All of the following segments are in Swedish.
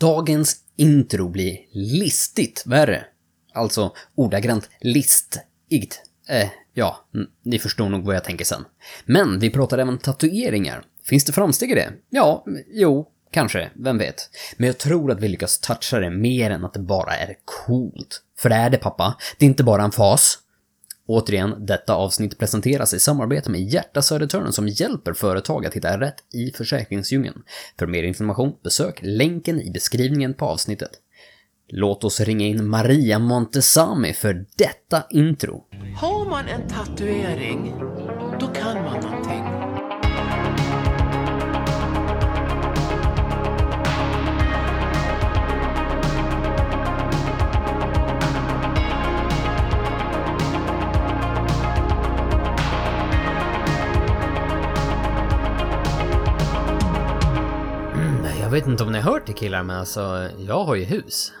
Dagens intro blir listigt värre. Alltså ordagrant listigt. Eh, ja, ni förstår nog vad jag tänker sen. Men vi pratar även tatueringar. Finns det framsteg i det? Ja, jo, kanske, vem vet. Men jag tror att vi lyckas toucha det mer än att det bara är coolt. För det är det pappa, det är inte bara en fas. Återigen, detta avsnitt presenteras i samarbete med Hjärta Södertörn som hjälper företag att hitta rätt i försäkringsdjungeln. För mer information, besök länken i beskrivningen på avsnittet. Låt oss ringa in Maria Montesami för detta intro. Har man en tatuering, då kan man Jag vet inte om ni har hört det killar, men alltså, jag har ju hus.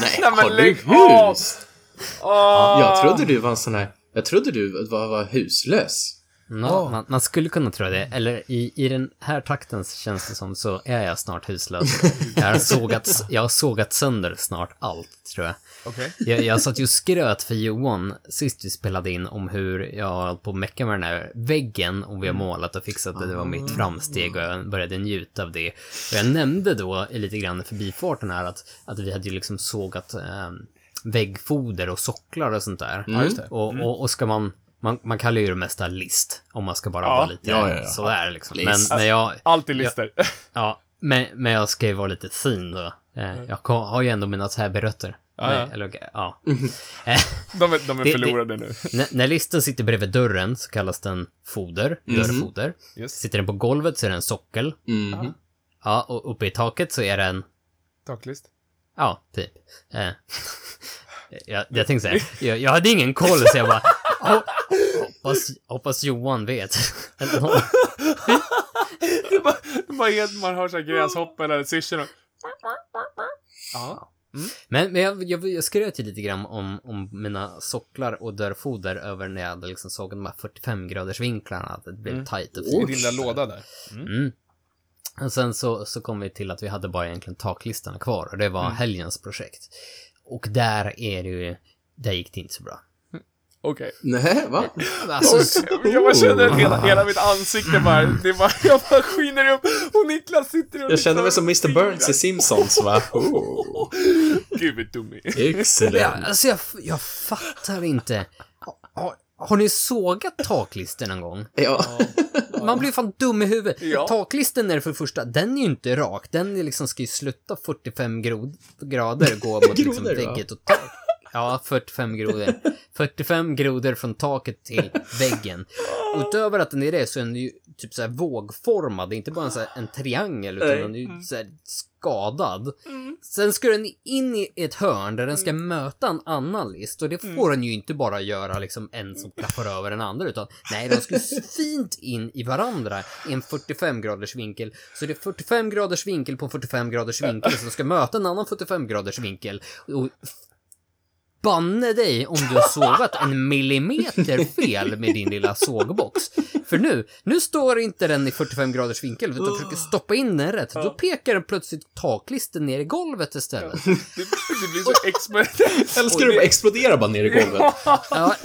Nej, Nej, men har du hus? Åh! Jag trodde du var en sån här... Jag trodde du var, var huslös. Ja, man, man skulle kunna tro det. Eller i, i den här takten känns det som så är jag snart huslös. Jag har sågat, jag har sågat sönder snart allt, tror jag. Okej. Jag, jag satt ju skröt för Johan sist vi spelade in om hur jag höll på att mecka med den här väggen och vi har målat och fixat det. Det var mitt framsteg och jag började njuta av det. Och jag nämnde då lite grann i förbifarten här att, att vi hade ju liksom sågat eh, väggfoder och socklar och sånt där. Det. Och, och, och ska man, man, man kallar ju det mesta list, om man ska bara Ja. vara lite Ja, ja, ja. sådär liksom. Men, List. men jag, Alltid lister. ja, men, men jag ska ju vara lite fin då. Eh, Jag ko- har ju ändå mina Täby-rötter. Ja, ja. Eller, ja. De är, de är Det- förlorade nu. När, när listen sitter bredvid dörren så kallas den foder, dörrfoder. Yes. Sitter den på golvet så är det en sockel. Mhm. Ja, och uppe i taket så är det en, Taklist. ja, typ. Eh, jag, jag tänkte säga, jag, jag hade ingen koll så jag bara, hoppas, hoppas Johan vet. Det är bara, det är bara helt, man hör såhär gräshoppor eller syrsen och... Ja. Men, men jag, jag, jag skröt ju lite grann om, om mina socklar och dörrfoder över när jag liksom sågat de här 45 graders vinklarna, att det blev tajt och I din lilla låda där. Mm. Och sen så, så kom vi till att vi hade bara egentligen taklistorna kvar och det var helgens projekt. Och där är det ju, där gick det inte så bra. Okej. Nej, va? Alltså, Jag bara känner att hela, hela mitt ansikte bara, det bara, jag bara skiner upp och Niklas sitter och Jag känner mig som liksom Mr. Burns i Simpsons, va? Oh, Give it to me. ja, excellent. alltså jag, jag fattar inte. Har, har, ni sågat taklister någon gång? Ja. Man blir fan dum i huvudet. Ja. Taklisten är för det första, den är ju inte rak. Den är liksom, ska ju slutta 45 grod, grader gå mot liksom väggen och tak. Ja, 45 grodor. 45 grodor från taket till väggen. Utöver att den är det så är den ju typ såhär vågformad. Det är inte bara en, så här, en triangel utan den är ju såhär skadad. Sen ska den in i ett hörn där den ska möta en annan list och det får den ju inte bara göra liksom en som klaffar över den andra utan nej, de ska fint in i varandra i en 45 graders vinkel. Så det är 45 graders vinkel på 45 graders vinkel som ska möta en annan 45 graders vinkel. Och banne dig om du har sågat en millimeter fel med din lilla sågbox. För nu, nu står inte den i 45 graders vinkel utan försöker stoppa in den rätt. Då pekar den plötsligt taklisten ner i golvet istället. Det, det blir så exponentiellt. Älskar du bara explodera bara ner i golvet? Ja,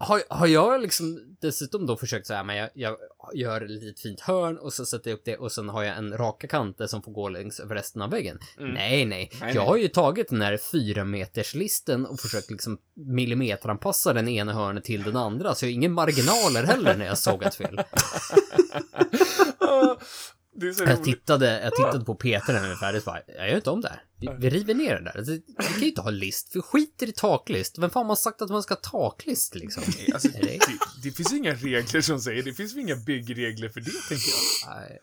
har, har jag liksom dessutom då försökt säga men jag, jag gör ett litet fint hörn och så sätter jag upp det och sen har jag en raka kanter som får gå längs över resten av väggen. Nej, nej. Nej, jag har ju tagit den här fyra meters listen och försökt liksom millimeteranpassa den ena hörnet till den andra, så jag har ingen marginaler heller när jag sågat fel. Jag tittade, jag tittade på Peter när vi var färdiga, bara, jag gör inte om det här. Vi, vi river ner det där. Alltså, vi kan ju inte ha list, vi skiter i taklist. Vem fan har sagt att man ska ha taklist liksom? Alltså, det- det, finns inga regler som säger, det finns inga byggregler för det, tänker jag. Nej,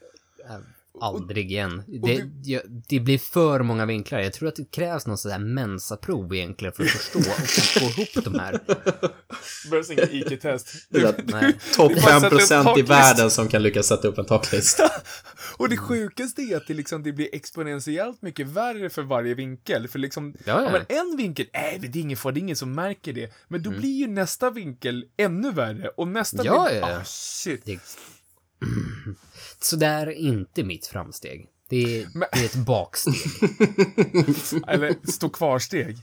aldrig igen. Det, det, det blir för många vinklar. Jag tror att det krävs någon sån där mensaprov egentligen för att förstå och få ihop de här. Det behövs inga IQ-test. Topp Det är bara att sätta upp 5% i taklist. världen som kan lyckas sätta upp en taklista. Och det sjukaste är att det, liksom, det blir exponentiellt mycket värre för varje vinkel. För liksom, Ja, ja. men en vinkel, nej, det är ingen fara, det är ingen som märker det. Men då blir ju nästa vinkel ännu värre. Och nästa Ja, vinkel, ja, ah, shit. Det... det är inte mitt framsteg. Det är, Men- det är ett baksteg. Eller stå kvar-steg.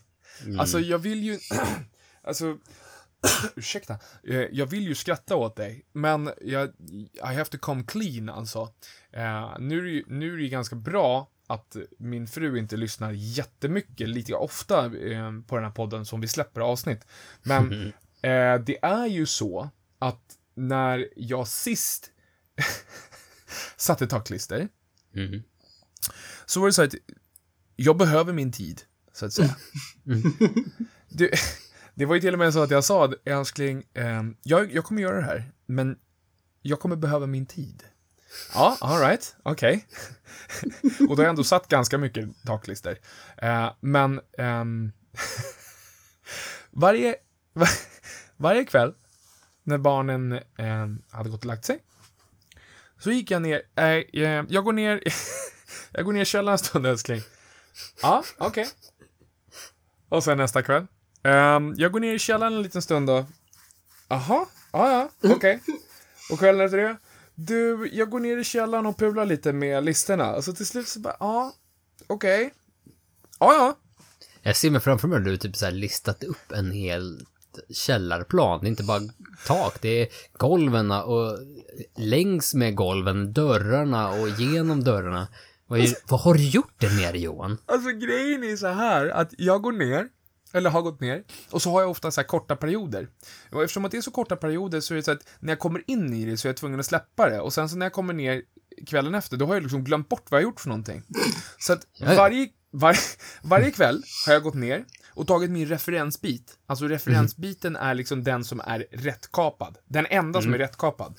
Alltså, jag vill ju... alltså, ursäkta. Eh, Jag vill ju skratta åt dig, men jag, I have to come clean, alltså. Eh, nu, är det ju, nu är det ju ganska bra att min fru inte lyssnar jättemycket, lite ofta, eh, på den här podden som vi släpper avsnitt. Men eh, det är ju så att när jag sist satte takklister, Mhm. så var det så att jag behöver min tid, så att säga. Det, det var ju till och med så att jag sa, älskling, ehm, jag, jag kommer göra det här, men jag kommer behöva min tid. Ja, alright, okej. Och då har jag ändå satt ganska mycket taklister. Eh, men ehm, varje, var, varje kväll när barnen ehm, hade gått och lagt sig så gick jag ner, äh, äh jag går ner, jag går ner i källaren en stund älskling. Ja, okej. Och sen nästa kväll. Um, jag går ner i källaren en liten stund då. Jaha, ja, ja, okej. Och kvällen efter det. Du, jag går ner i källaren och pular lite med listorna. Och så till slut så bara, ja, okej. Ja, ja. Jag ser mig framför mig att du typ så här listat upp en hel källarplan. Det är inte bara tak, det är golven och längs med golven, dörrarna och genom dörrarna. Vad, är, vad har du gjort där nere Johan? Alltså grejen är så här att jag går ner, eller har gått ner, och så har jag ofta så här korta perioder. Och eftersom att det är så korta perioder så är det så att när jag kommer in i det så är jag tvungen att släppa det. Och sen så när jag kommer ner kvällen efter, då har jag liksom glömt bort vad jag gjort för någonting. Så att varje, var, varje kväll har jag gått ner och tagit min referensbit. Alltså referensbiten är liksom den som är rättkapad. Den enda som är rättkapad.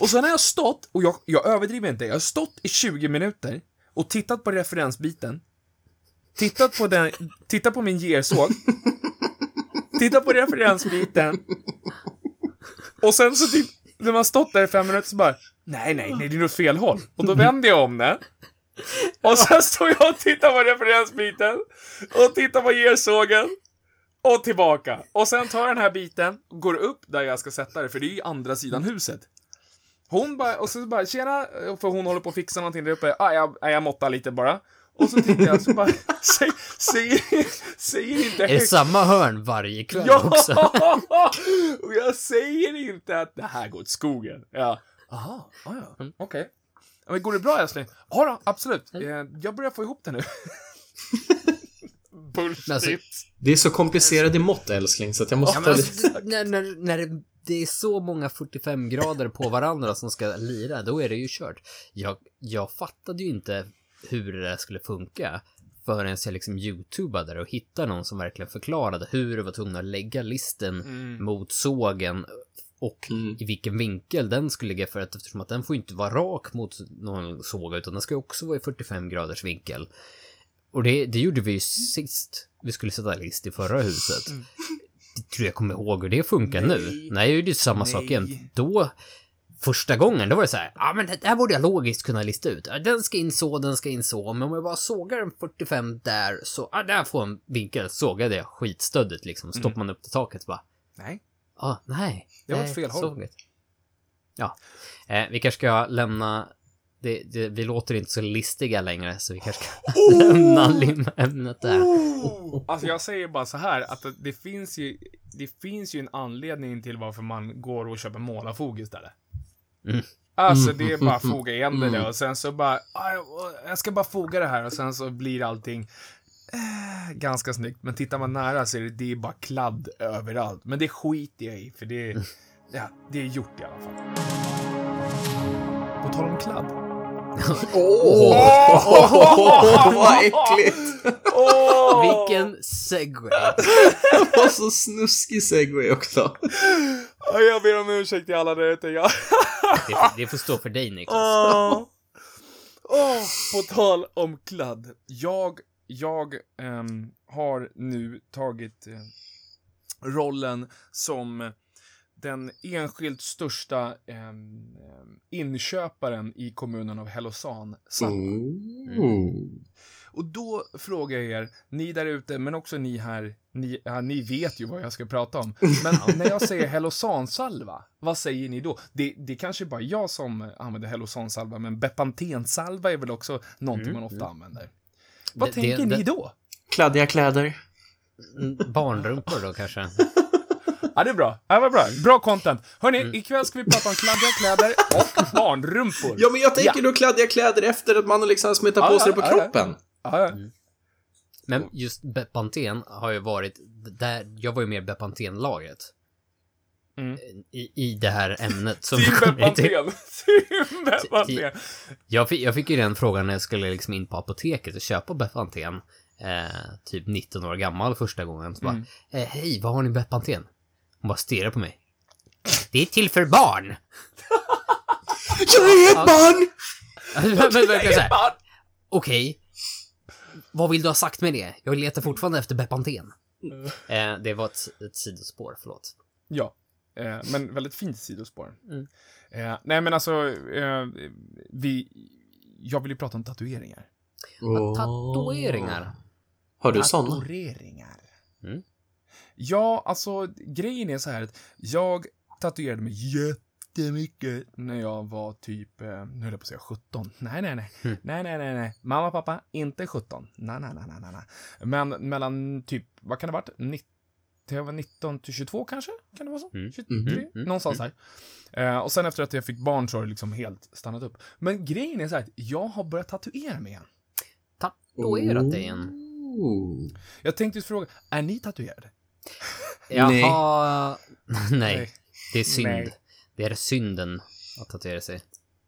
Och sen har jag stått, och jag, jag överdriver inte, jag har stått i 20 minuter och tittat på referensbiten. Tittat på den, tittat på min gersåg. tittat på referensbiten. Och sen så typ, när man stått där i fem minuter så bara, nej, nej, nej, det är nog fel håll. Och då vänder jag om det. Och sen står jag och tittar på referensbiten. Och tittar på gersågen. Och tillbaka. Och sen tar jag den här biten, går upp där jag ska sätta det, för det är ju andra sidan huset. Hon bara, och så bara, tjena, för hon håller på att fixa någonting där uppe. Ah, jag, ah, jag måttar lite bara. Och så tittar jag, så bara, säg, säger, säger inte Är det högt. samma hörn varje kväll Ja! också? och jag säger inte att det här går åt skogen. Ja. Aha, ah, ja, okej. Ja, Men går det bra älskling? Ja då, absolut. Eh, Jag börjar få ihop det nu. Bullshit. Alltså- Det är så komplicerade mått älskling så att jag måste Ja, ta alltså, lite... när, när, när det, det är så många 45 grader på varandra som ska lira, då är det ju kört. Jag, jag fattade ju inte hur det där skulle funka förrän jag liksom youtubade och hittade någon som verkligen förklarade hur du var tvungen att lägga listen Mm. mot sågen och Mm. i vilken vinkel den skulle ligga för att eftersom att den får inte vara rak mot någon såg utan den ska också vara i 45 graders vinkel. Och det, det gjorde vi ju sist vi skulle sätta list i förra huset. Det tror jag kommer ihåg hur det funkar nu. Nej. Nej, det är ju samma sak Nej. igen. Då, första gången, då var det så här, ja men det där borde jag logiskt kunna lista ut. Den ska in så, den ska in så, men om jag bara sågar en 45 där, så, ja där får en vinkel. Sågade jag skitstödigt liksom, stoppar man upp till taket bara, Nej. Ah, nej. Det var åt fel håll. Ja, eh, vi kanske ska lämna det, det, vi låter inte så listiga längre, så vi kanske ska lämna lim- ämnet där. Alltså jag säger bara så här att det finns ju, det finns ju en anledning till varför man går och köper målarfog istället. Mm. Alltså det är bara att foga igen det där och sen så bara, "Ah, jag- jag ska bara foga det här och sen så blir allting eh, ganska snyggt. Men tittar man nära så är det, det är bara kladd överallt. Men det skiter jag i för det, ja, det är gjort i alla fall. På tal om kladd. Åh, vad äckligt! Vilken segway. Vad så snuskig segway också. Ja, Jag ber om ursäkt till alla där ute. Jag... Det, det får stå för dig Niklas. På tal om kladd. Jag, jag ehm, har nu tagit eh, rollen som den enskilt största ehm, inköparen i kommunen av Hellosan. Mm. Och då frågar jag er, ni där ute, men också ni här, ni, ja, ni vet ju vad jag ska prata om. Men när jag säger Hellosansalva, vad säger ni då? Det, det kanske är bara jag som använder Hellosansalva, men Bepantensalva är väl också någonting man ofta använder. Vad Det- tänker det- ni då? Kladdiga kläder. Mm, Barnrumpor då kanske? Ja, det är bra. Ja, vad bra. Bra content. Hörni, ikväll ska vi prata om kladdiga kläder och barnrumpor. Ja, men jag tänker då kladdiga kläder efter att man har liksom smetat på Ja, sig det på ja, ja. kroppen. Ja, ja. Men just Bepanten har ju varit, där, jag var ju med i Bepanten-laget. Mm. I, I det här ämnet som kommer till. Bepanten. Jag fick, jag fick ju den frågan när jag skulle liksom in på apoteket och köpa Bepanten. Eh, typ 19 år gammal första gången. Så bara, Mm. eh, hej, vad har ni Bepanten? Hon bara stirrar på mig. Det är till för barn! Jag är ett barn! men verkligen såhär, okej. Vad vill du ha sagt med det? Jag letar fortfarande efter Bepanten. Eh, det var ett, ett sidospår, förlåt. Ja, eh, men väldigt fint sidospår. Mm. Eh, nej, men alltså, eh, vi... Jag vill ju prata om tatueringar. Åh. Tatueringar. Har du såna? Tatueringar. Mm. Ja, alltså, grejen är så här att jag tatuerade mig jättemycket när jag var typ, eh, nu höll jag på att säga 17. Nej, nej, nej. Mm. Nej, nej, nej, nej. Mamma, pappa, inte 17. Nej, nej, nej, nej, nej, nej. Men mellan typ, vad kan det ha varit? 19, jag var 19 till 22 kanske? Kan det vara så? Mm. 23? Mhm. Mm. Någonstans här. Eh, och sen efter att jag fick barn så har det liksom helt stannat upp. Men grejen är så här att jag har börjat tatuera mig igen. Tatuerat dig igen. Ooh. Jag tänkte just fråga, är ni tatuerade? Jaha. Nej. Nej. Det är synd. Nej. Det är synden att tatuera sig.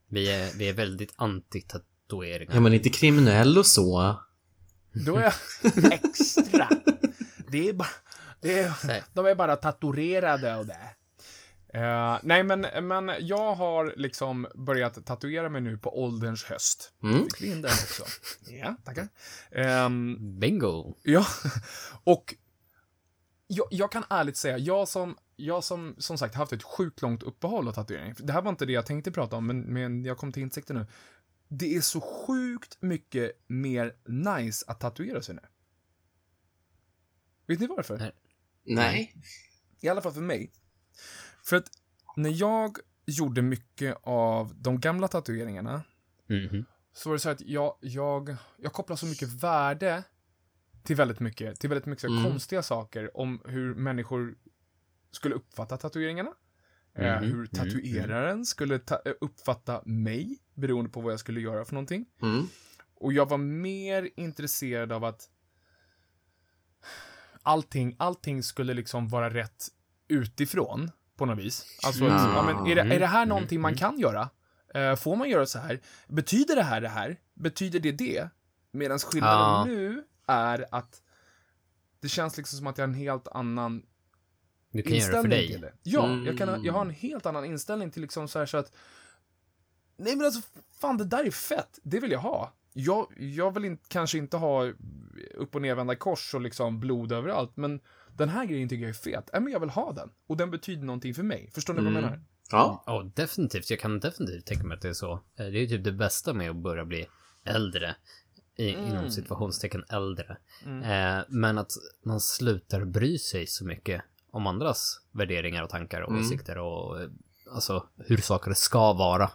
Vi är, vi är väldigt anti-tatueringar. Ja, men inte kriminell och så. Då är jag extra. Det är bara, är, Nej. de är bara tatuerade och det. Eh, nej, men, men jag har liksom börjat tatuera mig nu på ålderns höst. Mm. Fick vi in den också? Ja, tackar. Ehm, Bingo. Ja, och jag, jag kan ärligt säga, jag som, jag som som sagt haft ett sjukt långt uppehåll av tatuering. Det här var inte det jag tänkte prata om, men, men jag kom till insikten nu. Det är så sjukt mycket mer nice att tatuera sig nu. Vet ni varför? Nej. Nej. I alla fall för mig. För att när jag gjorde mycket av de gamla tatueringarna Mhm. så var det så att jag, jag, jag kopplar så mycket värde till väldigt mycket, till väldigt mycket så Mm. konstiga saker om hur människor skulle uppfatta tatueringarna. Eh, Mhm, hur mhm, tatueraren skulle ta, eh, uppfatta mig, beroende på vad jag skulle göra för någonting. Mm. Och jag var mer intresserad av att allting, allting skulle liksom vara rätt utifrån, på något vis. Alltså, Mm. ja, men är, det, är det här Mm, någonting man mm. kan göra? Eh, får man göra så här? Betyder det här det här? Betyder det det? Medan skillnaden Ja. nu är att det känns liksom som att jag har en helt annan Du kan göra det för inställning till dig. det. Ja, Mm. jag, kan, jag har en helt annan inställning till liksom så här så att Nej men alltså, fan det där är fett. Det vill jag ha. Jag, jag vill inte, kanske inte ha upp och nervända kors och liksom blod överallt, men den här grejen tycker jag är fet. Ja, men jag vill ha den. Och den betyder någonting för mig. Förstår ni vad jag Mm. menar? Ja. Ja, definitivt. Jag kan definitivt tänka mig att det är så. Eh, Det är ju typ det bästa med att börja bli äldre. I, Mm. Inom situationstecken äldre. Mm. Eh, men att man slutar bry sig så mycket om andras värderingar och tankar och Mm. åsikter och eh, alltså hur saker ska vara.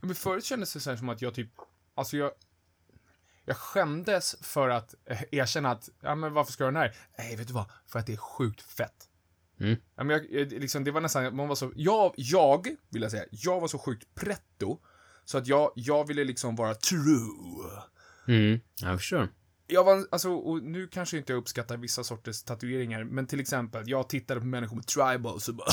Ja, men förut kändes det så som att jag typ, alltså jag, jag skämdes för att eh, erkänna att, ja men varför ska jag göra den här? Nej, vet du vad? För att det är sjukt fett. Mm. Ja, men jag, jag- liksom, det var nästan, man var så, jag, jag, vill jag säga, jag var så sjukt pretto, så att jag, jag ville liksom vara true. Mm, jag förstår. Jag var, alltså, och nu kanske inte jag uppskattar vissa sorters tatueringar, men till exempel, jag tittade på människor med tribals och bara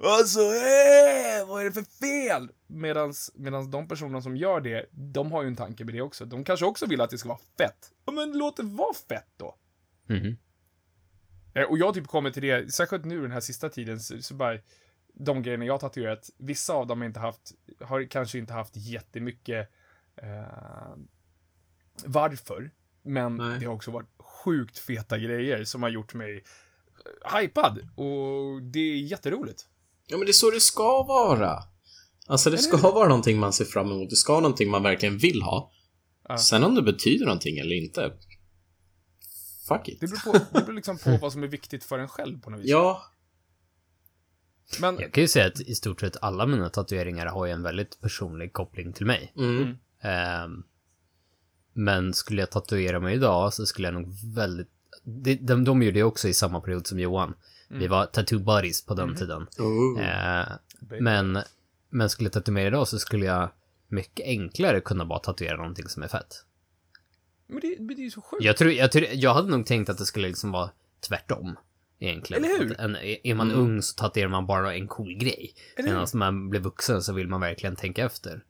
Alltså, eh, vad är det för fel? Medans, medans de personerna som gör det, de har ju en tanke med det också. De kanske också vill att det ska vara fett. Ja, men låt det vara fett då. Eh, Och jag typ kommit till det, särskilt nu den här sista tiden, så, så bara de grejerna jag tatuerat, vissa av dem har inte haft, har kanske inte haft jättemycket eh, varför. Men Nej. det har också varit sjukt feta grejer som har gjort mig eh, hypad. Och det är jätteroligt. Ja, men det är så det ska vara. Alltså, det ska vara någonting man ser fram emot. Det ska vara någonting man verkligen vill ha. Sen om det betyder någonting eller inte. Fuck it. Det beror, på, det beror liksom på vad som är viktigt för en själv på något vis. Ja, Men, Jag kan ju säga att i stort sett alla mina tatueringar har ju en väldigt personlig koppling till mig. mm. Ehm, men skulle jag tatuera mig idag så skulle jag nog väldigt... De, de, de gjorde det också i samma period som Johan. Vi var tattoo buddies på den tiden. Oh. Eh, men, men skulle jag tatuera mig idag så skulle jag mycket enklare kunna bara tatuera någonting som är fett. men det, men det är ju så sjukt. Jag, tror, jag, tror, jag hade nog tänkt att det skulle liksom vara tvärtom. Egentligen. Eller hur? En, är man ung så tatuerar man bara en cool grej. Medan när man blir vuxen så vill man verkligen tänka efter.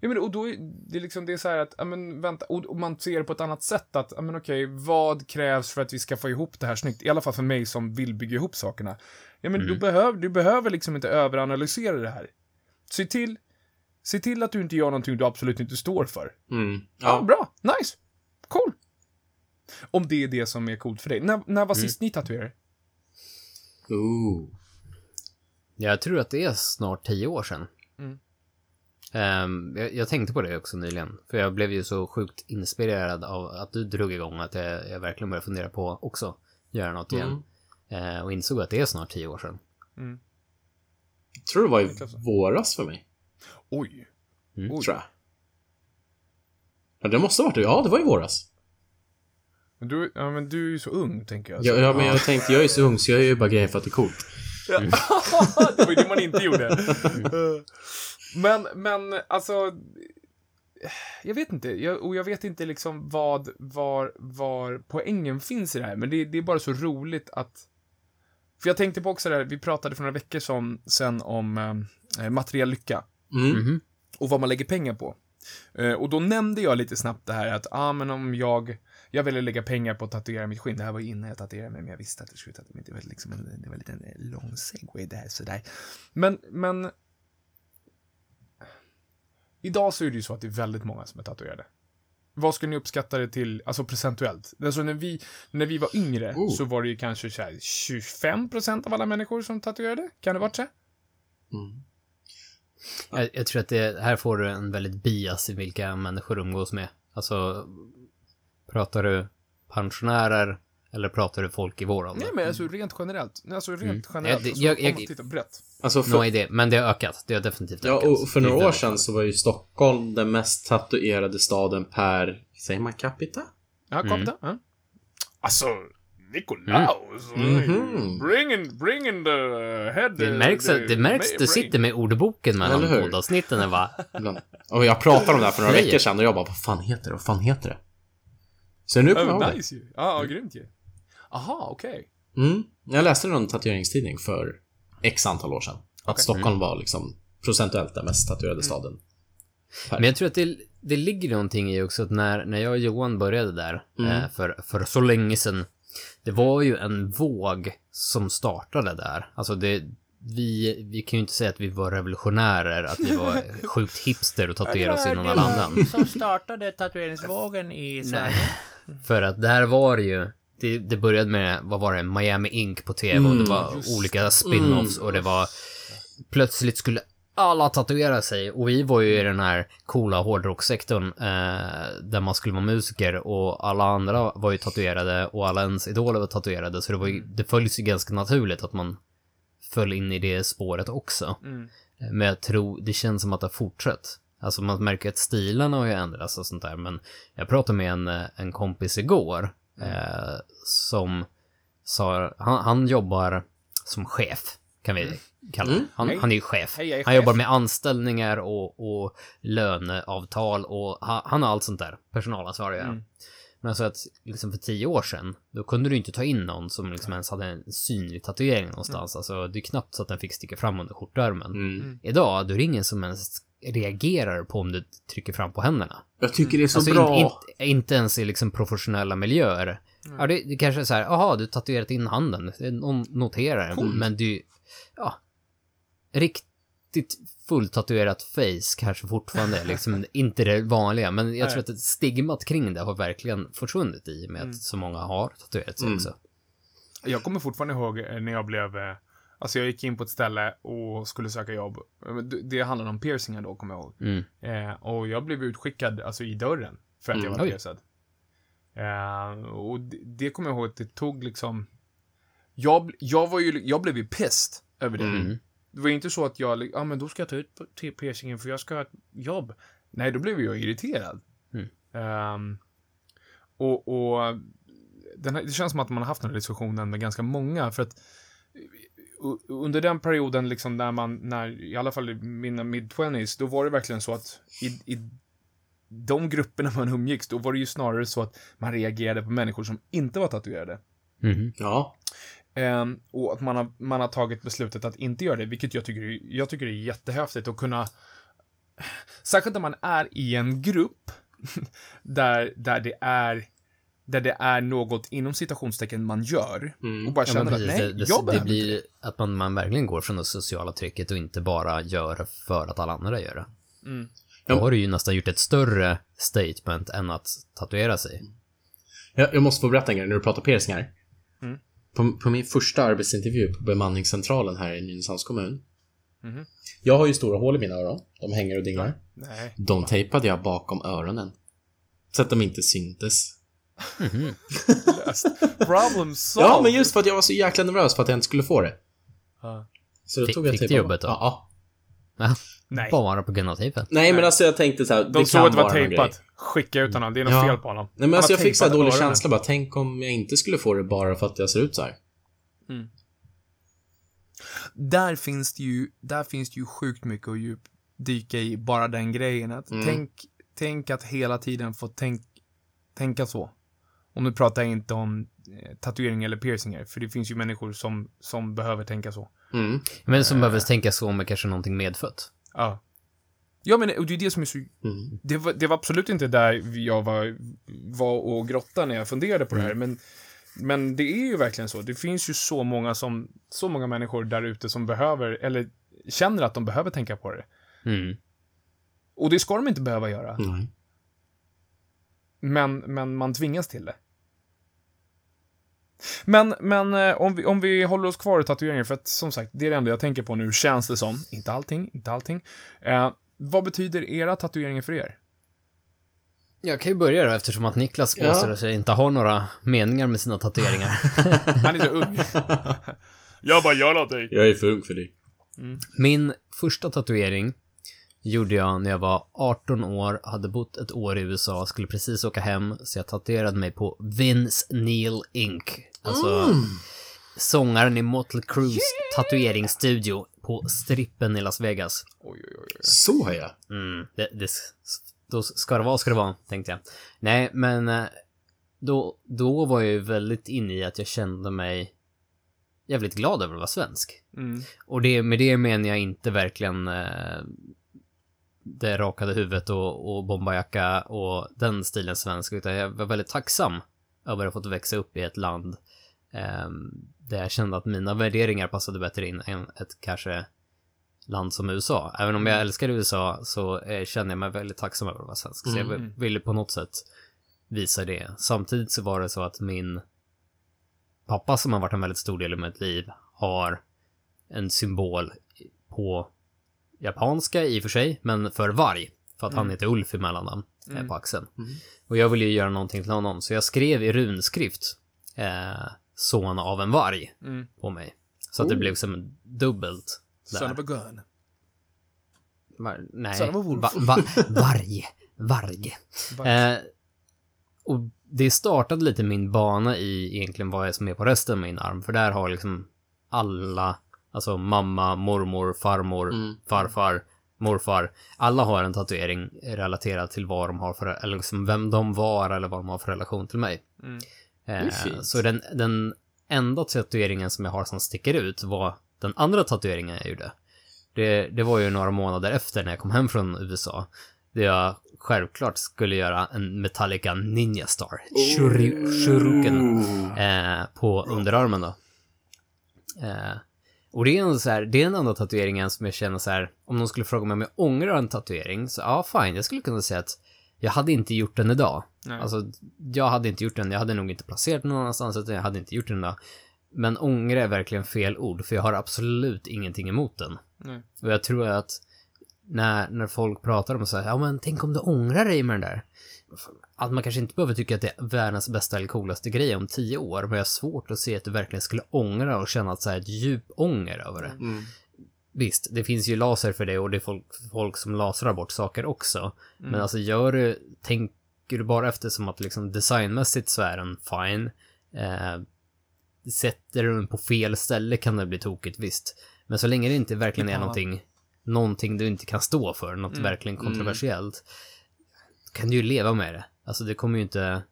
Ja, men, och då är det liksom det är så här att, ja men vänta, och, och man ser det på ett annat sätt att, ja men okej, vad krävs för att vi ska få ihop det här snyggt? I alla fall för mig som vill bygga ihop sakerna. Ja men du, behöver, du behöver liksom inte överanalysera det här. Se till, se till att du inte gör någonting du absolut inte står för. Mm. Ja, Ja. bra, nice, cool. Om det är det som är coolt för dig. När, när var sist ni tatuerade? Ooh. Jag tror att det är snart tio år sedan. Mm. Ehm, jag, jag tänkte på det också nyligen. För jag blev ju så sjukt inspirerad av att du drog igång att jag, jag verkligen började fundera på också göra något igen. Eh, och insåg att det är snart tio år sedan. Jag tror det var i våras för mig. Oj. Mm. Oj. Tror jag. Ja, det måste ha varit det. Ja, det var i våras. Men du, ja, men du är ju så ung, tänker jag. Ja, ja men jag tänkte, jag är så ung så jag gör ju bara grejer för att det är coolt. Ja. det var ju det man inte gjorde. men, men alltså... Jag vet inte, jag, och jag vet inte liksom vad, var, var poängen finns i det här, men det, det är bara så roligt att... För jag tänkte på också det här, vi pratade för några veckor som, sen om eh, materiell lycka Mm. Mhm. och vad man lägger pengar på. Eh, och då nämnde jag lite snabbt det här att, ja ah, men om jag, jag ville lägga pengar på att tatuera mitt skinn. Det här var innan jag tatuerade mig, men jag visste att det skulle tatuera mig. Det var liksom en, det var lite en lång segway där, sådär. Men, men... Idag så är det ju så att det är väldigt många som är tatuerade. Vad skulle ni uppskatta det till, alltså procentuellt? Alltså när vi, när vi var yngre Oh. så var det ju kanske så här 25% av alla människor som tatuerade. Kan det vara så? Mm. Jag, jag tror att det, här får du en väldigt bias i vilka människor umgås med. Alltså, pratar du pensionärer eller pratar du folk i vår ålder? Nej, men alltså rent generellt. Alltså rent generellt. Ja, det- alltså, jag- om jag- man tittar brett. Alltså No för, idé, men det har ökat. Det har definitivt ja, ökat. och för Det några år sedan så var ju Stockholm den mest tatuerade staden per, säger man capita? Ja, Mm. det. Ja. Alltså, Nikolaus. Mhm. Bring, in, bring in the head. Det märks, the, det märks du sitter med ordboken mellan poddavsnitten va? Och jag pratade om det här för några veckor sedan och jag bara, vad fan heter det? Vad fan heter det? Så nu kommer jag ihåg det. Ja, ja, grymt ju. Aha, okej. Mm. Jag läste någon tatueringstidning för x antal år sedan. Att. Mm. Stockholm var liksom procentuellt den mest tatuerade staden. Men jag tror att det, det ligger någonting i också att när, när jag och Johan började där Mm. eh, för, för så länge sedan. Det var ju en våg som startade där. Alltså det, vi, vi kan ju inte säga att vi var revolutionärer, att vi var sjukt hipster och tatuerade oss innan alla andra. Som startade tatueringsvågen i Sverige. För att där var det ju, det, det började med, vad var det, Miami Ink på tv och det var olika spin-offs och det var, plötsligt skulle alla tatuera sig och vi var ju i den här coola hårdrockssektorn eh, där man skulle vara musiker och alla andra var ju tatuerade och alla ens idoler var tatuerade så det var ju, det följs ju ganska naturligt att man föll in i det spåret också. Mm. Men jag tror, det känns som att det har fortsatt. Alltså man märker att stilarna har ju ändrats och sånt där, men jag pratade med en, eh, en kompis igår eh, som sa, han, han jobbar som chef, kan vi kalla det. Han, han är ju chef. Hej, han chef. jobbar med anställningar och, och löneavtal och han, han har allt sånt där, personalansvar att göra. Mm. Men så att liksom för tio år sedan, då kunde du inte ta in någon som liksom ens hade en synlig tatuering någonstans. Alltså det är knappt så att den fick sticka fram under skjortärmen. Mm. Idag, då är det ingen som ens reagerar på om du trycker fram på händerna. Jag tycker det är så Alltså bra. in, in, inte ens i liksom professionella miljöer. Ja, det, det kanske är så här, jaha, du tatuerat in handen. Någon noterar det. Men du, ja, riktigt fulltatuerat face kanske fortfarande är liksom inte det vanliga. Men jag tror att stigmat kring det har verkligen försvunnit i och med att så många har tatuerat sig Mm. också. Jag kommer fortfarande ihåg eh, när jag blev, eh, Alltså jag gick in på ett ställe och skulle söka jobb. Det- handlade om piercingar då, kommer jag ihåg. Mm. Eh, och jag blev utskickad, alltså i dörren, för att jag var piercad. Eh, och det, det kommer jag ihåg att det tog liksom... Jag, jag var ju, jag blev ju pissed över det. Mm. Det var ju inte så att jag, ja ah, men då ska jag ta ut piercingen för jag ska ha ett jobb. Nej, då blev jag irriterad. Mm. Ehm, och och här, det känns som att man har haft den här diskussionen med ganska många, för att under den perioden, liksom när man, när, i alla fall i mina mid-20s, då var det verkligen så att i, i de grupperna man umgicks, då var det ju snarare så att man reagerade på människor som inte var tatuerade. Mhm. Ja. Ehm, och att man har, man har tagit beslutet att inte göra det, vilket jag tycker, är- jag tycker är jättehäftigt att kunna... Särskilt när man är i en grupp där, där det är där det är något inom citationstecken man gör och bara Ja, känner men att nej, det, det, jag det behöver inte blir att man, man verkligen går från det sociala trycket och inte bara gör det för att alla andra gör det. Mm. Då Ja. har du ju nästan gjort ett större statement än att tatuera sig. Jag, jag måste få berätta en grej när du pratar piercingar. Mm. På, på min första arbetsintervju på bemanningscentralen här i Nynäshamns kommun. Mhm. Jag har ju stora hål i mina öron. De hänger och dinglar. Nej. De tejpade jag bakom öronen. Så att de inte syntes. Problem solved. Ja, men just för att jag var så jäkla nervös för att jag inte skulle få det. Ja. Så då Fick- tog jag fick du tejp jobbet då? Ja. Nej. Bara på grund av tejpen. Nej, men alltså jag tänkte så här. De såg att det var tejpat. Skicka ut honom. Det är något Ja. fel på honom. Nej, men alltså jag fick så här dålig känsla bara. Tänk om jag inte skulle få det bara för att jag ser ut så här. där finns det ju, där finns det ju sjukt mycket att djup dyka i, bara den grejen. Att Mm. tänk, tänk att hela tiden få tänk, tänka så. Och nu pratar jag inte om eh, tatuering eller piercingar, för det finns ju människor som, som behöver tänka så. Mm. Men som behöver tänka så med kanske någonting medfött. Ja. Ja, men och det är det som är så... Mm. Det var, det var absolut inte där jag var, var och grottade när jag funderade på det här, men, men det är ju verkligen så. Det finns ju så många, som, så många människor där ute som behöver, eller känner att de behöver tänka på det. Mm. Och det ska de inte behöva göra. Men, men man tvingas till det. Men, men eh, om, vi, om vi håller oss kvar i tatueringar, för att som sagt, det är det enda jag tänker på nu, känns det som. Inte allting, inte allting. Eh, vad betyder era tatueringar för er? Jag kan ju börja då eftersom att Niklas Ja. påstår sig inte ha några meningar med sina tatueringar. Han är så ung. jag bara gör någonting. Jag är för ung för dig. Min första tatuering gjorde jag när jag var 18 år, hade bott ett år i USA, skulle precis åka hem, så jag tatuerade mig på Vince Neil Inc. Alltså sångaren i Motley Crues tatueringsstudio på strippen i Las Vegas. Oj, oj, oj. Så ja. Mm, det, det, då ska det vara, ska det vara, tänkte jag. Nej, men eh, då, då var jag ju väldigt inne i att jag kände mig jävligt glad över att vara svensk. Mm. Och det, med det menar jag inte verkligen eh, det rakade huvudet och, och bombarjacka och den stilen svensk, utan jag var väldigt tacksam över att ha fått växa upp i ett land eh, där jag kände att mina värderingar passade bättre in än ett kanske land som USA. Även om jag älskar USA så eh, känner jag mig väldigt tacksam över att vara svensk. Så jag ville på något sätt visa det. Samtidigt så var det så att min pappa som har varit en väldigt stor del i mitt liv har en symbol på japanska i och för sig, men för varg. För att han heter Ulf i mellannamn eh, på axeln. Och jag ville ju göra någonting till honom, så jag skrev i runskrift eh, son av en varg Mm. på mig. Så att det blev som dubbelt. där. Son of a gun. Var, nej, Son of a wolf. va, va, varg. Varg. Eh, och det startade lite min bana i egentligen vad jag som är på resten av min arm. För där har liksom alla, alltså mamma, mormor, farmor, farfar, morfar. Alla har en tatuering relaterad till vad de har för, eller liksom vem de var eller vad de har för relation till mig. Eh, fint. så den, den enda tatueringen som jag har som sticker ut var den andra tatueringen jag gjorde. Det, det var ju några månader efter när jag kom hem från USA. Där jag självklart skulle göra en Metallica Ninja Star. Shuri, Shuruken. Eh, på underarmen då. Eh, och det är en så här, det är den enda tatueringen som jag känner så här, om någon skulle fråga mig om jag ångrar en tatuering, så ja, fine, jag skulle kunna säga att jag hade inte gjort den idag. Nej. Alltså, jag hade inte gjort den, jag hade nog inte placerat den någon annanstans, utan jag hade inte gjort den idag. Men ångra är verkligen fel ord, för jag har absolut ingenting emot den. Nej. Och jag tror att när, när folk pratar om så här, ja men tänk om du ångrar dig med den där. Att man kanske inte behöver tycka att det är världens bästa eller coolaste grej om tio år, men jag har svårt att se att du verkligen skulle ångra och känna att så här ett djup ånger över det. Visst, det finns ju laser för det och det är folk, folk som lasrar bort saker också. Men alltså gör du, tänker du bara efter som att liksom designmässigt så är den fine. Eh, sätter du den på fel ställe kan det bli tokigt, visst. Men så länge det inte verkligen är någonting, någonting du inte kan stå för, något verkligen kontroversiellt, kan du ju leva med det. Alltså det kommer ju inte,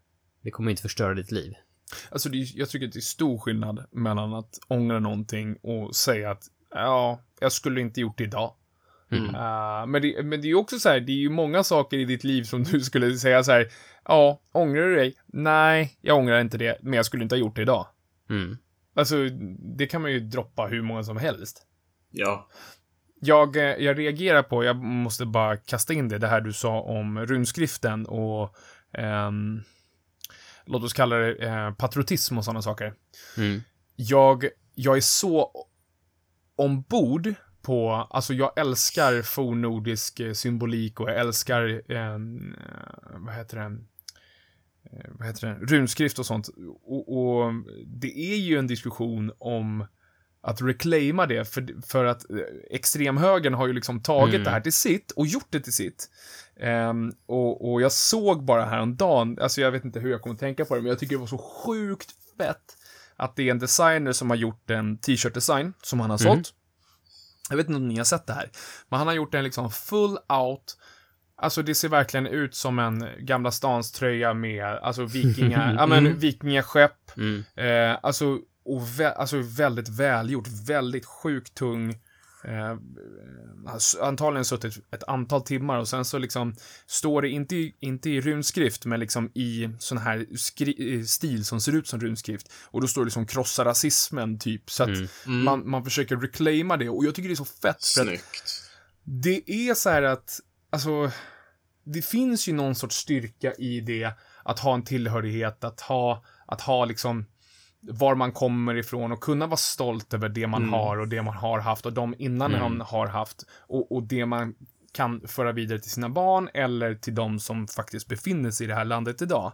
det kommer inte förstöra ditt liv. Alltså, det, jag tycker att det är stor skillnad mellan att ångra någonting och säga att ja, jag skulle inte gjort det idag. Eh, men, det, men det är ju också så här, det är ju många saker i ditt liv som du skulle säga så här, ja, ångrar du dig? Nej, jag ångrar inte det, men jag skulle inte ha gjort det idag. Mm. Alltså, det kan man ju droppa hur många som helst. Ja. Jag, eh, jag reagerar på, jag måste bara kasta in det, det här du sa om runskriften och ehm, låt oss kalla det eh, patriotism och sådana saker. Mm. Jag, jag är så ombord på, alltså jag älskar fornnordisk eh, symbolik och jag älskar, eh, vad heter det, eh, vad heter det, runskrift och sånt. Och, och det är ju en diskussion om att reclaima det, för, för att eh, extremhögern har ju liksom tagit Mm. det här till sitt och gjort det till sitt. Ehm, och, och jag såg bara häromdagen, alltså jag vet inte hur jag kommer tänka på det, men jag tycker det var så sjukt fett att det är en designer som har gjort en t-shirt-design som han har sålt. Jag vet inte om ni har sett det här, men han har gjort en liksom full out Alltså det ser verkligen ut som en Gamla stans tröja med, alltså vikinga, ja men vikingaskepp. Mm. Eh, alltså, och vä- alltså väldigt välgjort, väldigt sjukt tung. Eh, alltså, antagligen suttit ett antal timmar och sen så liksom står det inte i, inte i runskrift, men liksom i sån här skri- eh, stil som ser ut som runskrift. Och då står det liksom krossa rasismen, typ. Så att Mm. man, man försöker reclaima det. Och jag tycker det är så fett. Snyggt. det är så här att, alltså, det finns ju någon sorts styrka i det, att ha en tillhörighet, att ha, att ha liksom var man kommer ifrån och kunna vara stolt över det man har och det man har haft och de innan man har haft och, och det man kan föra vidare till sina barn eller till de som faktiskt befinner sig i det här landet idag.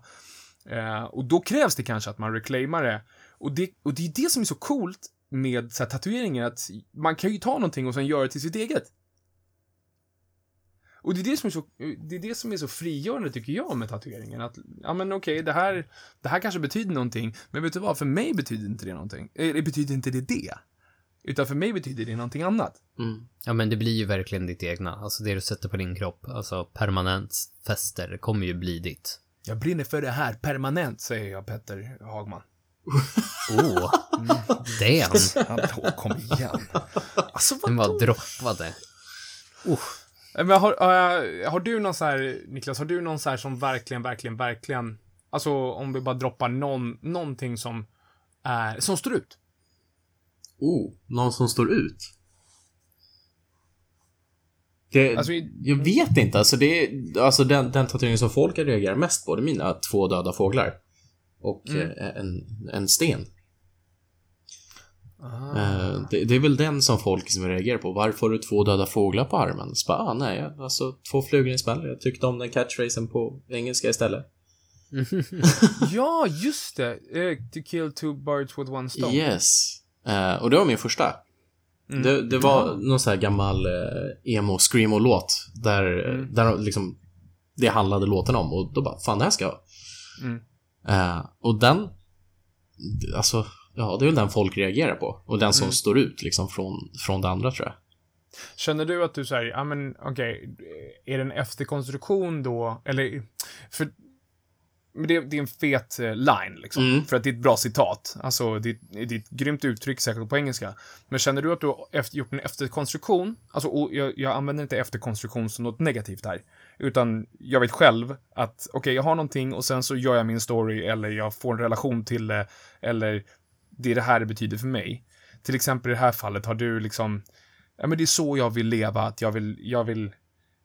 Eh, och då krävs det kanske att man reclaimar det. Och det, och det är det som är så coolt med så här, tatueringar, att man kan ju ta någonting och sen göra det till sitt eget. Och det är det som är så, det är det som är så frigörande tycker jag med tatueringen. Att, ja men okej, det här, det här kanske betyder någonting, men vet du vad, för mig betyder inte det någonting. Eh, Det betyder inte det det. Utan för mig betyder det någonting annat. Mm. Ja men det blir ju verkligen ditt egna. Alltså det du sätter på din kropp, alltså permanent fäster, kommer ju bli ditt. Jag brinner för det här permanent, säger jag Petter Hagman. Oh, damn. Hallå, kom igen. Alltså Den vadå? bara droppade. Eh, Men har, har, har du någon så här, Niklas, har du någon så här som verkligen, verkligen, verkligen, alltså om vi bara droppar någon, någonting som är, som står ut? Oh, någon som står ut? Det, Alltså, jag vet inte. Alltså, det är, alltså den, den tatueringen som folk reagerar mest på, det är mina två döda fåglar. Och Mm. eh, en, en sten. Ah. Eh, det, det är väl den som folk som reagerar på. Varför har du två döda fåglar på armen? Så bara, ah, nej, jag- alltså två flugor i smäll. Jag tyckte om den catchphrasen på engelska istället. Ja, just det. Eh, to kill two birds with one stone. Yes. Eh, och det var min första. Mm. Det, det var någon sån här gammal eh, emo screamo låt där, Mm. där liksom det handlade låten om och då bara, fan det här ska jag ha. Mm. Eh, och den, alltså, ja, det är väl den folk reagerar på. Och den som Mm. står ut liksom från, från det andra tror jag. Känner du att du säger, ja men okej, är det en efterkonstruktion då, eller, för, men det, det är en fet eh, line liksom, Mm. för att det är ett bra citat. Alltså, det, det är ett grymt uttryck, säkert på engelska. Men känner du att du har efter, gjort en efterkonstruktion, alltså, och jag, jag använder inte efterkonstruktion som något negativt här, utan jag vet själv att, okej, jag har någonting och sen så gör jag min story, eller jag får en relation till det, eller det är det här det betyder för mig. Till exempel i det här fallet har du liksom, ja men det är så jag vill leva, att jag vill, jag vill,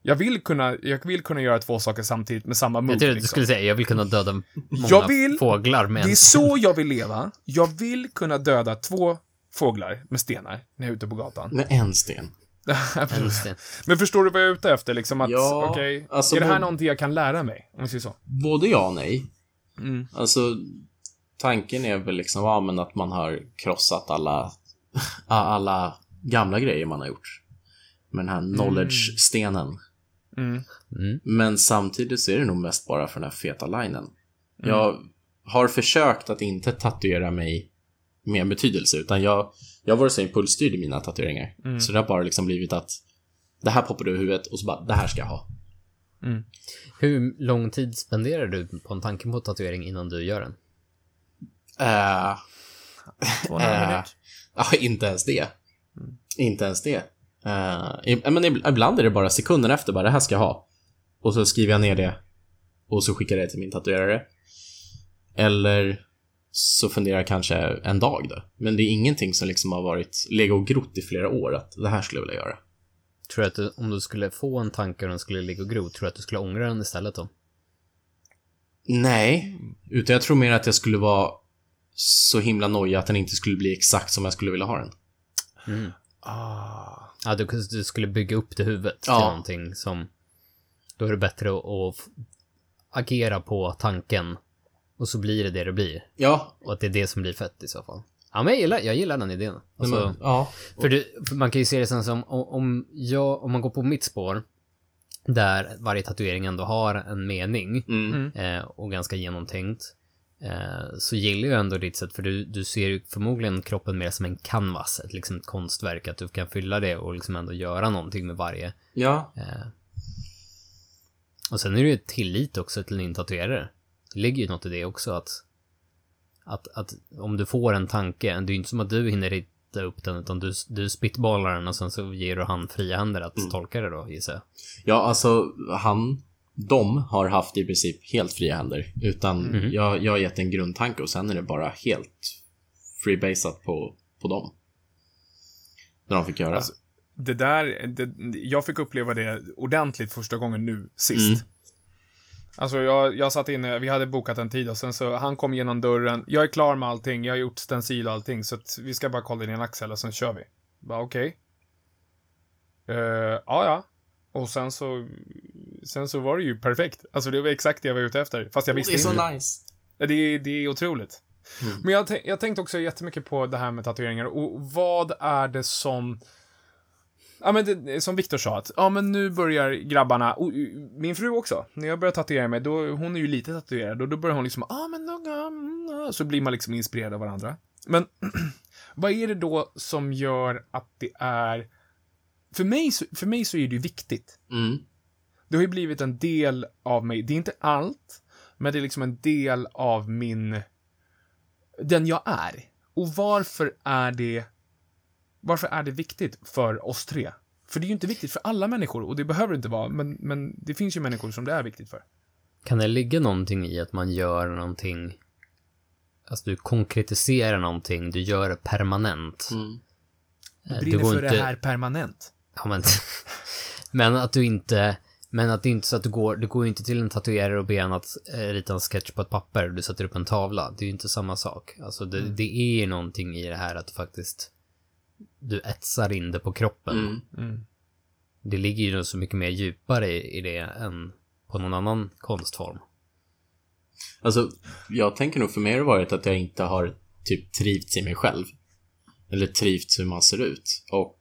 Jag vill kunna, jag vill kunna göra två saker samtidigt med samma move. Jag trodde att du liksom. skulle säga, jag vill kunna döda många Jag vill- fåglar med Det är så jag vill leva. Jag vill kunna döda två fåglar med stenar när jag är ute på gatan. Med en sten. en sten. Men förstår du vad jag är ute efter? Liksom att, Ja, okej, alltså är det här någonting jag kan lära mig? Om vi säger så. Både ja och nej. Mm. Alltså, tanken är väl liksom ja, men att man har krossat alla, alla gamla grejer man har gjort. Med den här knowledge-stenen. Mm. Mm. Men samtidigt så är det nog mest bara för den här feta linen. Jag har försökt att inte tatuera mig med betydelse, utan jag, jag har varit så impulsstyrd i mina tatueringar. Så det har bara liksom blivit att det här poppar ur huvudet och så bara, det här ska jag ha. Hur lång tid spenderar du på en tanke på tatuering innan du gör den? Uh, minut. Ja, inte ens det. Inte ens det. I- men ib- ibland är det bara sekunden efter, bara det här ska jag ha. Och så skriver jag ner det. Och så skickar jag det till min tatuerare. Eller så funderar jag kanske en dag då. Men det är ingenting som liksom har varit legat och grott i flera år att det här skulle jag vilja göra. Tror du att du, om du skulle få en tanke och den skulle ligga och gro, tror du att du skulle ångra den istället då? Nej, utan jag tror mer att jag skulle vara så himla nojig att den inte skulle bli exakt som jag skulle vilja ha den. Ah. Ja, du, du skulle bygga upp det huvudet till Ja. någonting som... Då är det bättre att, att agera på tanken och så blir det det det blir. Ja, Och att det är det som blir fett i så fall. Ja, men jag gillar, jag gillar den idén. Alltså, men, ja. För, du, för man kan ju se det sen som om, om, jag, om man går på mitt spår, där varje tatuering ändå har en mening Mm. eh, och ganska genomtänkt, så gillar jag ändå ditt sätt, för du, du ser ju förmodligen kroppen mer som en canvas, ett, liksom ett konstverk, att du kan fylla det och liksom ändå göra någonting med varje. Ja, Eh. Och sen är det ju tillit också till din tatuerare. Det ligger ju något i det också, att, att, att om du får en tanke, det är ju inte som att du hinner rita upp den, utan du, du spitballar den och sen så ger du han fria händer att tolka det då, gissar jag. Ja, alltså han, de har haft i princip helt fria händer. Utan jag, jag har gett en grundtanke och sen är det bara helt freebasat på, på dem. När de fick göra. Alltså, Det där, det, jag fick uppleva det ordentligt första gången nu, sist. Mm. Alltså jag, jag satt inne, vi hade bokat en tid och sen så, han kom genom dörren, jag är klar med allting, jag har gjort stencil och allting, så att vi ska bara kolla din axel och sen kör vi. Bara okej. Eh, ja, ja. Och sen så, sen så var det ju perfekt. Alltså det var exakt det jag var ute efter, fast jag det visste är så inte. nice. Det är, det är otroligt. Mm. Men jag, jag tänkte också jättemycket på det här med tatueringar och vad är det som... Ja, men det, som Viktor sa, att ja, men nu börjar grabbarna, och min fru också, när jag börjar tatuera mig, då, hon är ju lite tatuerad och då börjar hon liksom, ja men då, mm, ja." så blir man liksom inspirerad av varandra. Men vad är det då som gör att det är, för mig, för mig så är det ju viktigt. Mm. Det har ju blivit en del av mig. Det är inte allt, men det är liksom en del av min... Den jag är. Och varför är det... Varför är det viktigt för oss tre? För det är ju inte viktigt för alla människor, och det behöver det inte vara, men, men det finns ju människor som det är viktigt för. Kan det ligga någonting i att man gör någonting, alltså du konkretiserar någonting, du gör det permanent. Mm. Eh, Du brinner går för inte- det här permanent. Ja, men, men att du inte, men att det inte är så att du går, du går inte till en tatuerare och ber han att eh, rita en sketch på ett papper och du sätter upp en tavla. Det är ju inte samma sak. Alltså det, Mm. det är ju någonting i det här att du faktiskt, du etsar in det på kroppen. Mm. Mm. Det ligger ju så mycket mer djupare i, i det än på någon annan konstform. Alltså, jag tänker nog för mig har det varit att jag inte har typ trivts i mig själv. Eller trivts hur man ser ut. Och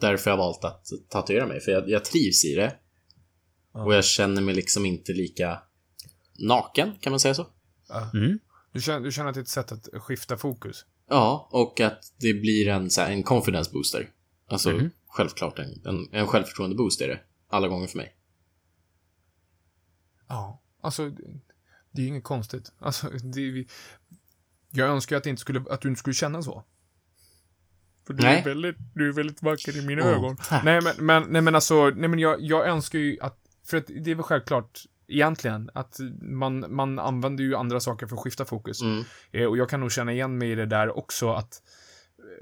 därför har jag valt att tatuera mig. För jag, jag trivs i det. Och jag känner mig liksom inte lika naken, kan man säga så? Mm. Du känner, du känner att det är ett sätt att skifta fokus? Ja, och att det blir en, så här, en confidence booster. Alltså, Mhm. självklart en, en, en självförtroende boost är det. Alla gånger för mig. Ja. Alltså, det- är ju inget konstigt. Alltså, det är, jag önskar att, det inte skulle, att du inte skulle känna så. För du Nej. är väldigt, du är väldigt vacker i mina Åh, ögon. tack. Nej men, men, nej men alltså, nej men jag, jag önskar ju att, för att det är väl självklart, egentligen, att man, man använder ju andra saker för att skifta fokus. Mm. Eh, och jag kan nog känna igen mig i det där också att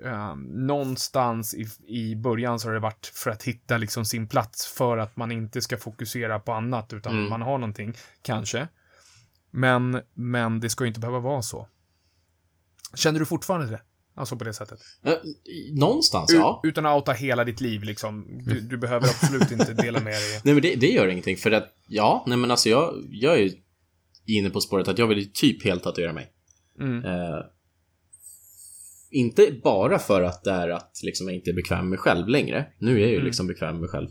eh, någonstans i, i början så har det varit för att hitta liksom sin plats för att man inte ska fokusera på annat utan Mm. man har någonting, kanske. Men, men det ska ju inte behöva vara så. Känner du fortfarande det? Alltså på det sättet? Eh, Någonstans, U- ja. Utan att outa hela ditt liv liksom. Du, du behöver absolut inte dela med dig. Nej men det, det gör ingenting för att, ja, nej men alltså jag, jag är inne på spåret att jag vill typ helt tatuera mig. Mm. Eh, inte bara för att det är att liksom jag inte är bekväm med mig själv längre. Nu är jag ju Mm. liksom bekväm med mig själv.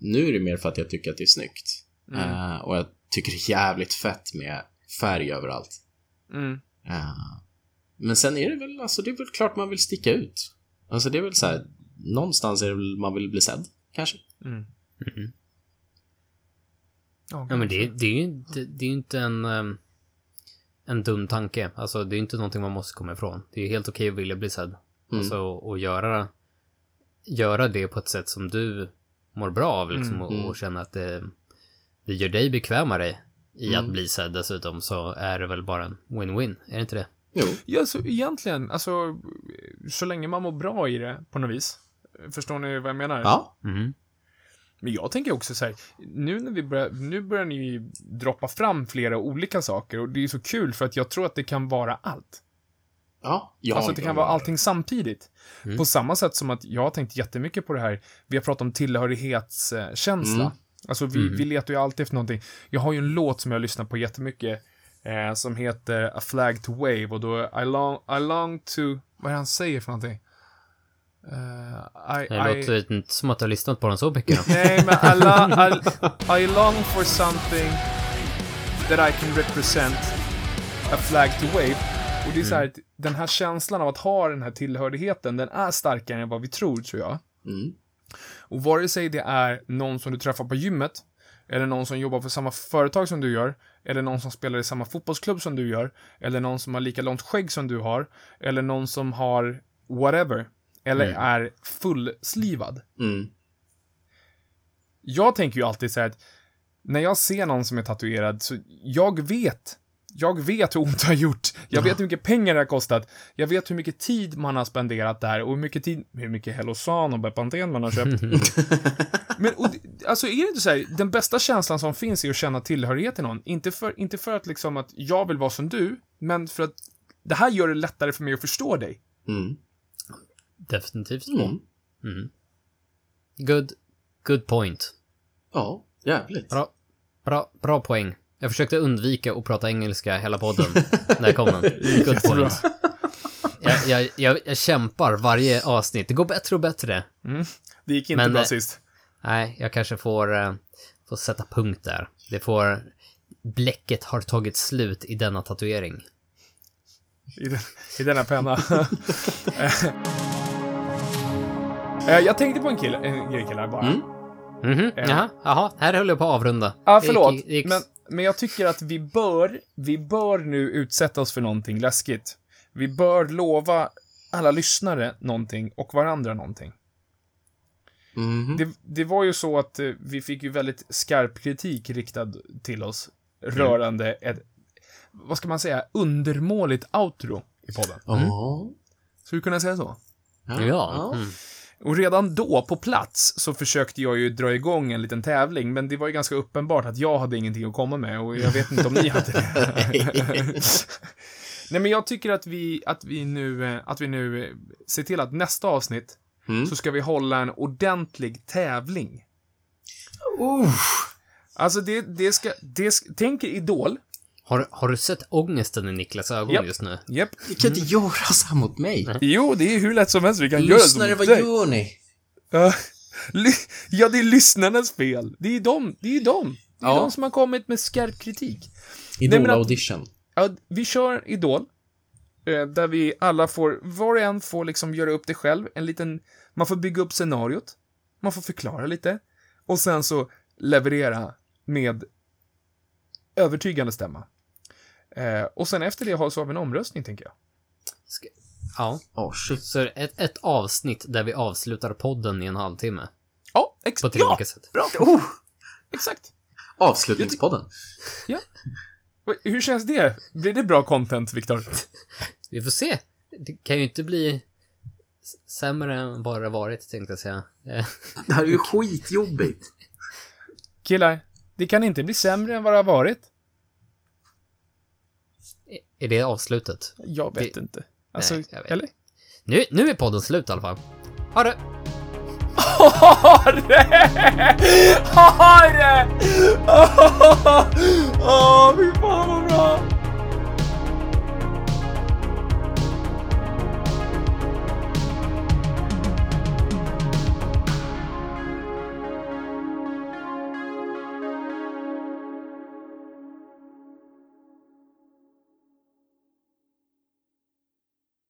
Nu är det mer för att jag tycker att det är snyggt. Mm. Eh, och jag tycker det är jävligt fett med färg överallt. Mm. Eh, men sen är det väl, alltså det är väl klart man vill sticka ut. Alltså det är väl så här, någonstans är det väl man vill bli sedd, kanske. Mm. Mhm. Ja, Ja, men det, det är ju inte, det är inte en, ehm, en dum tanke. Alltså, det är ju inte någonting man måste komma ifrån. Det är helt okej att vilja bli sedd. Mm. Alltså, och göra, göra det på ett sätt som du mår bra av, liksom, Mm, och, mm. och känna att det, det gör dig bekvämare i Mm. att bli sedd dessutom, så är det väl bara en win-win, är det inte det? Jo. Ja, så egentligen, alltså, så länge man mår bra i det på något vis. Förstår ni vad jag menar? Ja. Mhm. Men jag tänker också så här, nu när vi börjar, nu börjar ni ju droppa fram flera olika saker och det är så kul för att jag tror att det kan vara allt. Ja. ja alltså att det kan vara allting samtidigt. Mm. På samma sätt som att jag har tänkt jättemycket på det här, vi har pratat om tillhörighetskänsla. Mm. Alltså vi, vi letar ju alltid efter någonting. Jag har ju en låt som jag lyssnar på jättemycket, eh, som heter A Flag to Wave och då I long, I long to, vad är det han säger för någonting? Eh, I, Det I, låter inte som att du har lyssnat på den så mycket. Nej, men I, lo- I, I long for something that I can represent a flag to wave. Och det är så här, att den här känslan av att ha den här tillhörigheten, den är starkare än vad vi tror, tror jag. Mm. Och vare sig det är någon som du träffar på gymmet, eller någon som jobbar för samma företag som du gör, eller någon som spelar i samma fotbollsklubb som du gör, eller någon som har lika långt skägg som du har, eller någon som har whatever, eller är fullslivad. Mm. jag tänker ju alltid så här att när jag ser någon som är tatuerad så jag vet jag vet hur ont det har gjort. Jag vet hur mycket pengar det har kostat. Jag vet hur mycket tid man har spenderat där och hur mycket tid, hur mycket Hellosan och Bepanten man har köpt. Men, och, alltså är det inte så här, den bästa känslan som finns är att känna tillhörighet till någon. Inte för, inte för att liksom att jag vill vara som du, men för att det här gör det lättare för mig att förstå dig. Mm. Definitivt så. Mm. Mm. Good, good point. Ja, jävligt. Bra, bra, bra poäng. Jag försökte undvika att prata engelska hela podden. Där kom den. Good point. Jag, jag, jag, jag kämpar varje avsnitt. Det går bättre och bättre. Det gick inte Men, bra eh, sist. Nej, jag kanske får, eh, får sätta punkt där. Det får... Bläcket har tagit slut i denna tatuering. I, den, I denna penna. Eh, jag tänkte på en kille, en grej killar bara. Mm. Mhm, jaha, jaha, här höll jag på att avrunda. Ja, Det förlåt. gick- det gick- Men, men jag tycker att vi bör, vi bör nu utsätta oss för någonting läskigt. Vi bör lova alla lyssnare någonting och varandra någonting. Mhm. Det, det var ju så att eh, vi fick ju väldigt skarp kritik riktad till oss rörande ett, vad ska man säga, undermåligt outro i podden. Ja. Skulle du kunna säga så? Ja. Mm. Och redan då, på plats, så försökte jag ju dra igång en liten tävling, men det var ju ganska uppenbart att jag hade ingenting att komma med och jag vet inte om ni hade det. Nej, men jag tycker att vi, att vi nu, eh, att vi nu eh, ser till att nästa avsnitt Mm. så ska vi hålla en ordentlig tävling. Uh. Alltså, det, det ska, det tänk er Idol. Har, har du sett ångesten i Niklas ögon Japp. just nu? Japp. Ni kan inte göra så här mot mig. Jo, det är hur lätt som helst vi kan göra det Lyssnare, mot vad dig. gör ni? Ja, ly- ja, det är lyssnarnas fel. Det är de, det är de. Det är Ja. de som har kommit med skarp kritik. Nej, men Idol att- audition. Ja, vi kör Idol. eh, Där vi alla får, var och en får liksom göra upp det själv. En liten, man får bygga upp scenariot. Man får förklara lite. Och sen så leverera med övertygande stämma. Eh, och sen efter det har, så har vi en omröstning, tänker jag. Ska, ja. Oh shit. Så ett, ett avsnitt där vi avslutar podden i en halvtimme. Ja, ex- På tre ja, olika sätt. bra. Oh, exakt. Avslutningspodden. Ja. Hur känns det? Blir det bra content, Viktor? Vi får se. Det kan ju inte bli sämre än vad det varit, tänkte jag säga. Det här är ju skitjobbigt. Killar, det kan inte bli sämre än vad det har varit. Är det avslutet? Jag vet Det- inte. Alltså, Nej, jag vet. eller? Nu, nu är podden slut i alla fall. Ha det! Harre! Harre! Åh, fy fan vad bra!